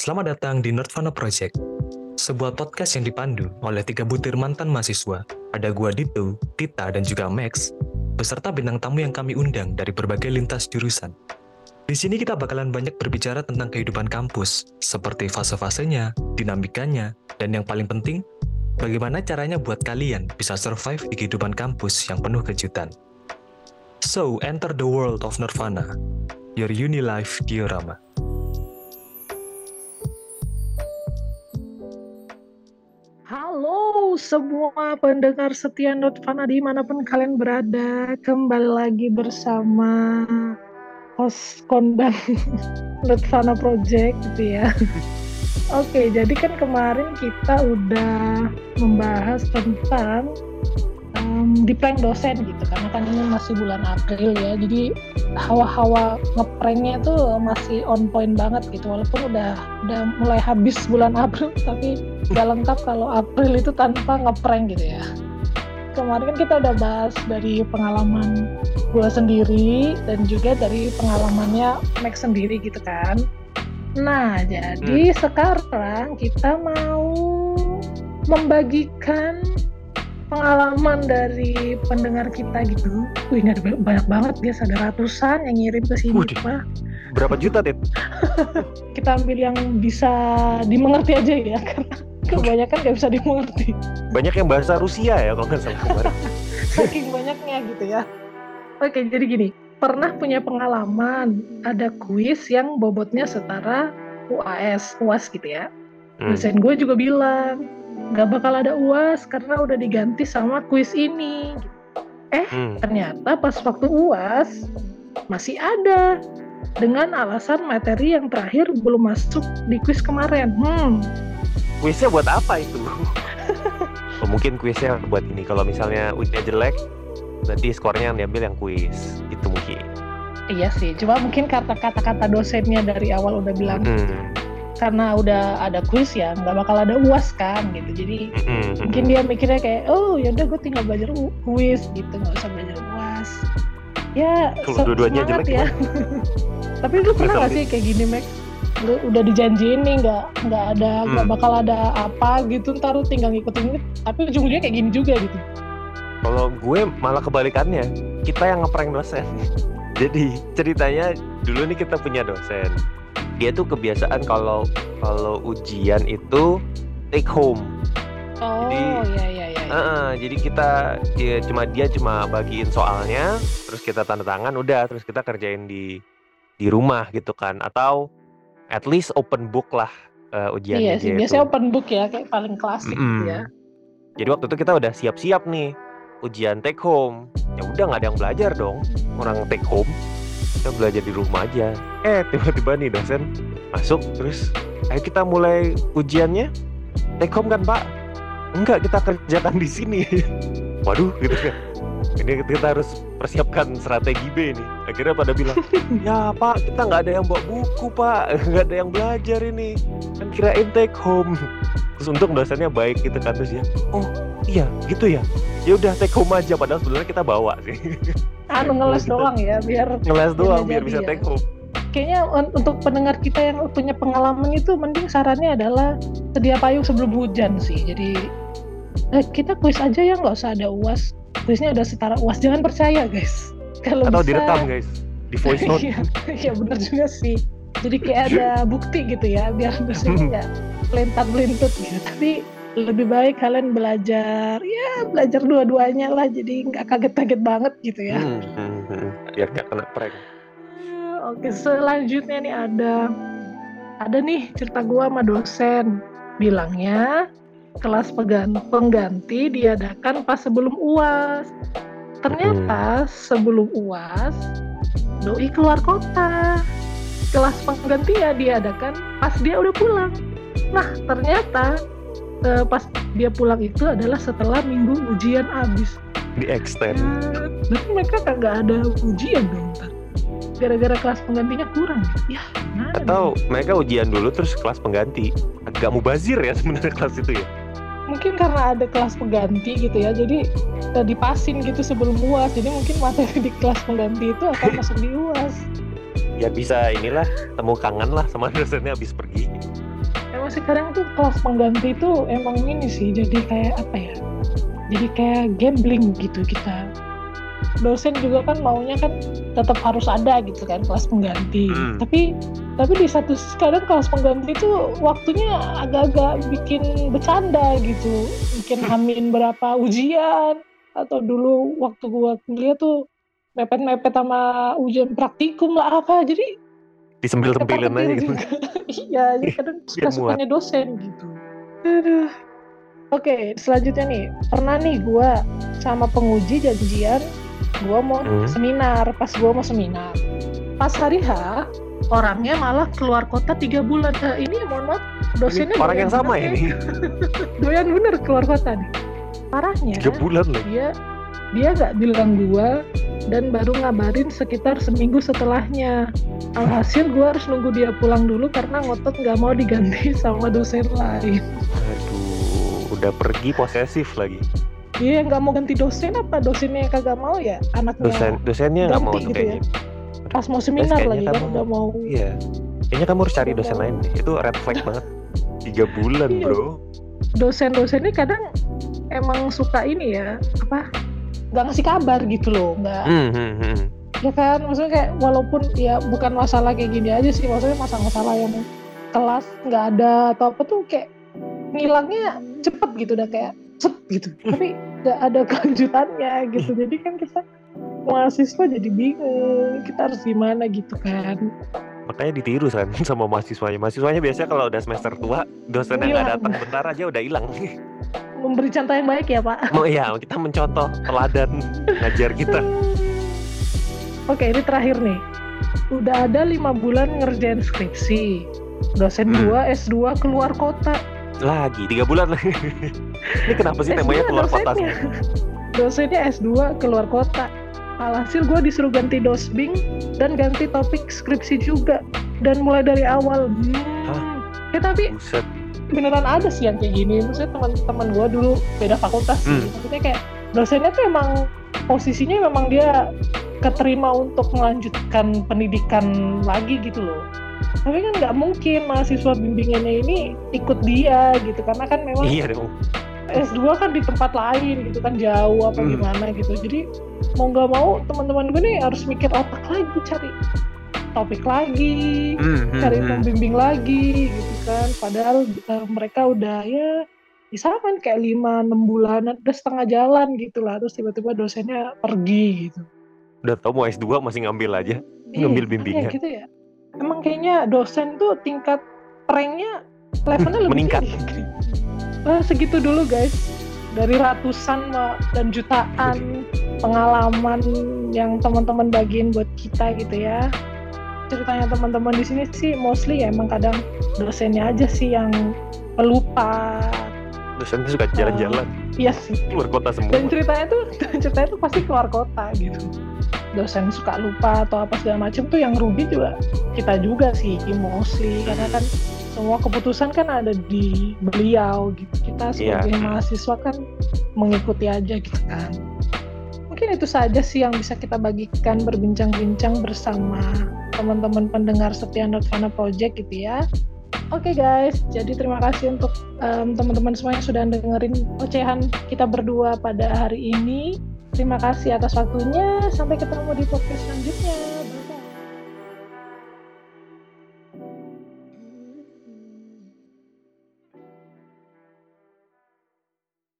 Selamat datang di Nerdvana Project, sebuah podcast yang dipandu oleh tiga butir mantan mahasiswa. Ada gua Dito, Tita, dan juga Max, beserta bintang tamu yang kami undang dari berbagai lintas jurusan. Di sini kita bakalan banyak berbicara tentang kehidupan kampus, seperti fase-fasenya, dinamikanya, dan yang paling penting, bagaimana caranya buat kalian bisa survive di kehidupan kampus yang penuh kejutan. So, enter the world of Nirvana, your uni life diorama. Halo semua pendengar setia Nirvana di mana pun kalian berada, kembali lagi bersama host kondang Nirvana Project gitu ya. Oke, jadi kan kemarin kita udah membahas tentang um, di prank dosen gitu karena kan ini masih bulan April ya jadi hawa-hawa ngepranknya tuh masih on point banget gitu. Walaupun udah udah mulai habis bulan April tapi gak lengkap kalau April itu tanpa ngeprank gitu ya. Kemarin kan kita udah bahas dari pengalaman gue sendiri dan juga dari pengalamannya Max sendiri gitu kan. Nah jadi hmm. sekarang kita mau membagikan pengalaman dari pendengar kita gitu. Wih, ini ada banyak banget guys, ada ratusan yang ngirim ke sini. Pak. Berapa juta, Tit? kita ambil yang bisa dimengerti aja ya, karena kebanyakan nggak bisa dimengerti. Banyak yang bahasa Rusia ya kalau nggak salah kemarin. Saking banyaknya gitu ya. Oke, jadi gini, pernah punya pengalaman ada kuis yang bobotnya setara UAS, UAS gitu ya. Hmm. Dosen gue juga bilang, nggak bakal ada uas karena udah diganti sama kuis ini. Eh hmm. ternyata pas waktu uas masih ada dengan alasan materi yang terakhir belum masuk di kuis kemarin. Hmm. Kuisnya buat apa itu? Oh, mungkin kuisnya buat ini. Kalau misalnya ujian jelek nanti skornya yang diambil yang kuis. Itu mungkin. Iya sih cuma mungkin kata-kata kata dosennya dari awal udah bilang hmm karena udah ada kuis ya nggak bakal ada uas kan gitu. Jadi mm-hmm. mungkin dia mikirnya kayak oh ya udah gue tinggal belajar kuis gitu. Nggak usah belajar uas. Ya kalau dua-duanya jelek ya. tapi lu pernah nggak sih kayak gini Mac? Lu udah dijanjiin nih nggak nggak ada nggak hmm. bakal ada apa gitu ntar lu tinggal ngikutin tapi ujung-ujungnya kayak gini juga gitu. Kalau gue malah kebalikannya kita yang ngeprank dosen. Jadi ceritanya dulu nih kita punya dosen dia tuh kebiasaan kalau kalau ujian itu take home. Oh jadi, iya iya iya. Uh, jadi kita ya, cuma dia cuma bagiin soalnya, terus kita tanda tangan, udah, terus kita kerjain di di rumah gitu kan, atau at least open book lah uh, ujian. Iya sih, biasanya open book ya, kayak paling klasik mm -hmm. ya. Jadi waktu itu kita udah siap-siap nih ujian take home. Ya udah nggak ada yang belajar dong, orang take home kita belajar di rumah aja. Eh tiba-tiba nih dosen masuk terus ayo kita mulai ujiannya. Take home kan pak? Enggak kita kerjakan di sini. Waduh gitu kan. Ini kita harus persiapkan strategi B ini akhirnya pada bilang ya pak kita nggak ada yang bawa buku pak. Nggak ada yang belajar ini. Kan kirain take home. Terus untuk dosennya baik gitu kan terus ya oh iya gitu ya. Ya udah take home aja. Padahal sebenarnya kita bawa sih anu ngeles doang ya biar ngeles doang biar bisa take home. Kayaknya untuk pendengar kita yang punya pengalaman itu mending sarannya adalah sedia payung sebelum hujan sih. Jadi eh, kita kuis aja ya nggak usah ada uas. Kuisnya udah setara uas jangan percaya guys. Kalau atau bisa, direkam guys di voice note. Iya ya, benar juga sih. Jadi kayak ada bukti gitu ya biar dosennya nggak pelintar pelintut gitu. Tapi lebih baik kalian belajar ya belajar dua-duanya lah jadi nggak kaget-kaget banget gitu ya. Hmm, hmm, hmm. biar nggak kena prank. Oke selanjutnya nih ada ada nih cerita gua sama dosen. Bilangnya kelas pengganti diadakan pas sebelum uas ternyata hmm. sebelum uas doi keluar kota. Kelas pengganti ya diadakan pas dia udah pulang. Nah ternyata uh, pas dia pulang itu adalah setelah minggu ujian habis. Di extend. Uh, berarti mereka kagak ada ujian dong gara-gara kelas penggantinya kurang. Ya atau nih? mereka ujian dulu terus kelas pengganti. Agak mubazir ya sebenarnya kelas itu ya. Mungkin karena ada kelas pengganti gitu ya jadi uh, dipasin gitu sebelum uas. Jadi mungkin materi di kelas pengganti itu akan masuk di uas. Ya bisa inilah temu kangen lah sama dosennya habis pergi sekarang tuh kelas pengganti itu emang ini sih jadi kayak apa ya? Jadi kayak gambling gitu kita. Dosen juga kan maunya kan tetap harus ada gitu kan kelas pengganti. Hmm. tapi tapi di satu sisi kadang kelas pengganti itu waktunya agak-agak bikin bercanda gitu. Bikin hamin berapa ujian atau dulu waktu gua kuliah tuh mepet-mepet sama ujian praktikum lah apa. Jadi disempil-sempilin aja gitu iya, jadi kadang Biar suka-sukanya dosen gitu. Aduh. Oke, selanjutnya nih. Pernah nih gua sama penguji janjian gua mau Hmm. seminar, pas gua mau seminar. Pas hari H, orangnya malah keluar kota tiga bulan. Eh, ini mohon maaf, dosennya Ini orang yang sama bener ini doyan bener keluar kota nih. Parahnya, tiga bulan lagi dia dia nggak bilang gua dan baru ngabarin sekitar seminggu setelahnya. Alhasil gua harus nunggu dia pulang dulu karena ngotot nggak mau diganti sama dosen lain. Aduh udah pergi posesif lagi. Dia nggak mau ganti dosen apa? Dosennya yang kagak mau ya? Anaknya dosen dosennya nggak mau tuh gitu kayaknya. pas mau seminar lagi kan udah mau. Iya. Kayaknya kamu harus cari dosen lain deh. Itu red flag banget. Tiga bulan Iya. bro. Dosen-dosen ini kadang emang suka ini ya apa nggak ngasih kabar gitu loh nggak hmm, hmm, hmm. ya kan maksudnya kayak walaupun ya bukan masalah kayak gini aja sih maksudnya masalah-masalah yang kelas nggak ada atau apa tuh kayak ngilangnya cepet gitu udah kayak set gitu. Tapi nggak ada kelanjutannya gitu. Jadi kan kita mahasiswa jadi bingung kita harus gimana gitu kan. Makanya ditiru kan sama mahasiswanya. Mahasiswanya biasanya kalau udah semester tua dosen yang nggak Hilang. datang bentar aja udah hilang memberi contoh yang baik ya pak? Mau iya kita mencontoh teladan ngajar kita. Oke ini terakhir nih. Udah ada lima bulan ngerjain skripsi. Dosen Hmm. gua S2 keluar kota. Lagi tiga bulan. Lagi ini kenapa sih temanya S2 keluar kota dosennya. dosennya S2 keluar kota. Alhasil gue disuruh ganti dosbing dan ganti topik skripsi juga. Dan mulai dari awal. Hmm. Hah? ya tapi buset beneran ada sih yang kayak gini. Maksudnya teman-teman gue dulu beda fakultas sih. Hmm. maksudnya kayak dosennya tuh emang posisinya memang dia keterima untuk melanjutkan pendidikan lagi gitu loh. Tapi kan nggak mungkin mahasiswa bimbingannya ini ikut dia gitu. Karena kan memang iya dong. S2 kan di tempat lain gitu kan jauh apa Hmm. gimana gitu. Jadi mau nggak mau teman-teman gue nih harus mikir otak lagi cari topik lagi Hmm, hmm, cari hmm. pembimbing lagi gitu kan padahal eh, mereka udah ya bisa kan kayak lima enam bulanan udah setengah jalan gitu lah terus tiba-tiba dosennya pergi gitu udah tau mau S2 masih ngambil aja Iya, Ngambil bimbingan. gitu ya emang kayaknya dosen tuh tingkat pranknya levelnya lebih Meningkat. tinggi. Nah, segitu dulu guys dari ratusan dan jutaan pengalaman yang teman-teman bagiin buat kita gitu ya ceritanya teman-teman di sini sih mostly ya emang kadang dosennya aja sih yang pelupa dosen tuh suka jalan-jalan. Iya sih. Keluar kota semua. Dan ceritanya tuh ceritanya tuh pasti keluar kota gitu. Dosen suka lupa atau apa segala macam tuh yang rugi juga kita juga sih mostly. Karena kan semua keputusan kan ada di beliau gitu. Kita sebagai mahasiswa kan mengikuti aja gitu kan itu saja sih yang bisa kita bagikan berbincang-bincang bersama teman-teman pendengar setia Nirvana Project gitu ya Oke guys, jadi terima kasih untuk em, teman-teman semua yang sudah dengerin ocehan kita berdua pada hari ini. Terima kasih atas waktunya. Sampai ketemu di podcast selanjutnya.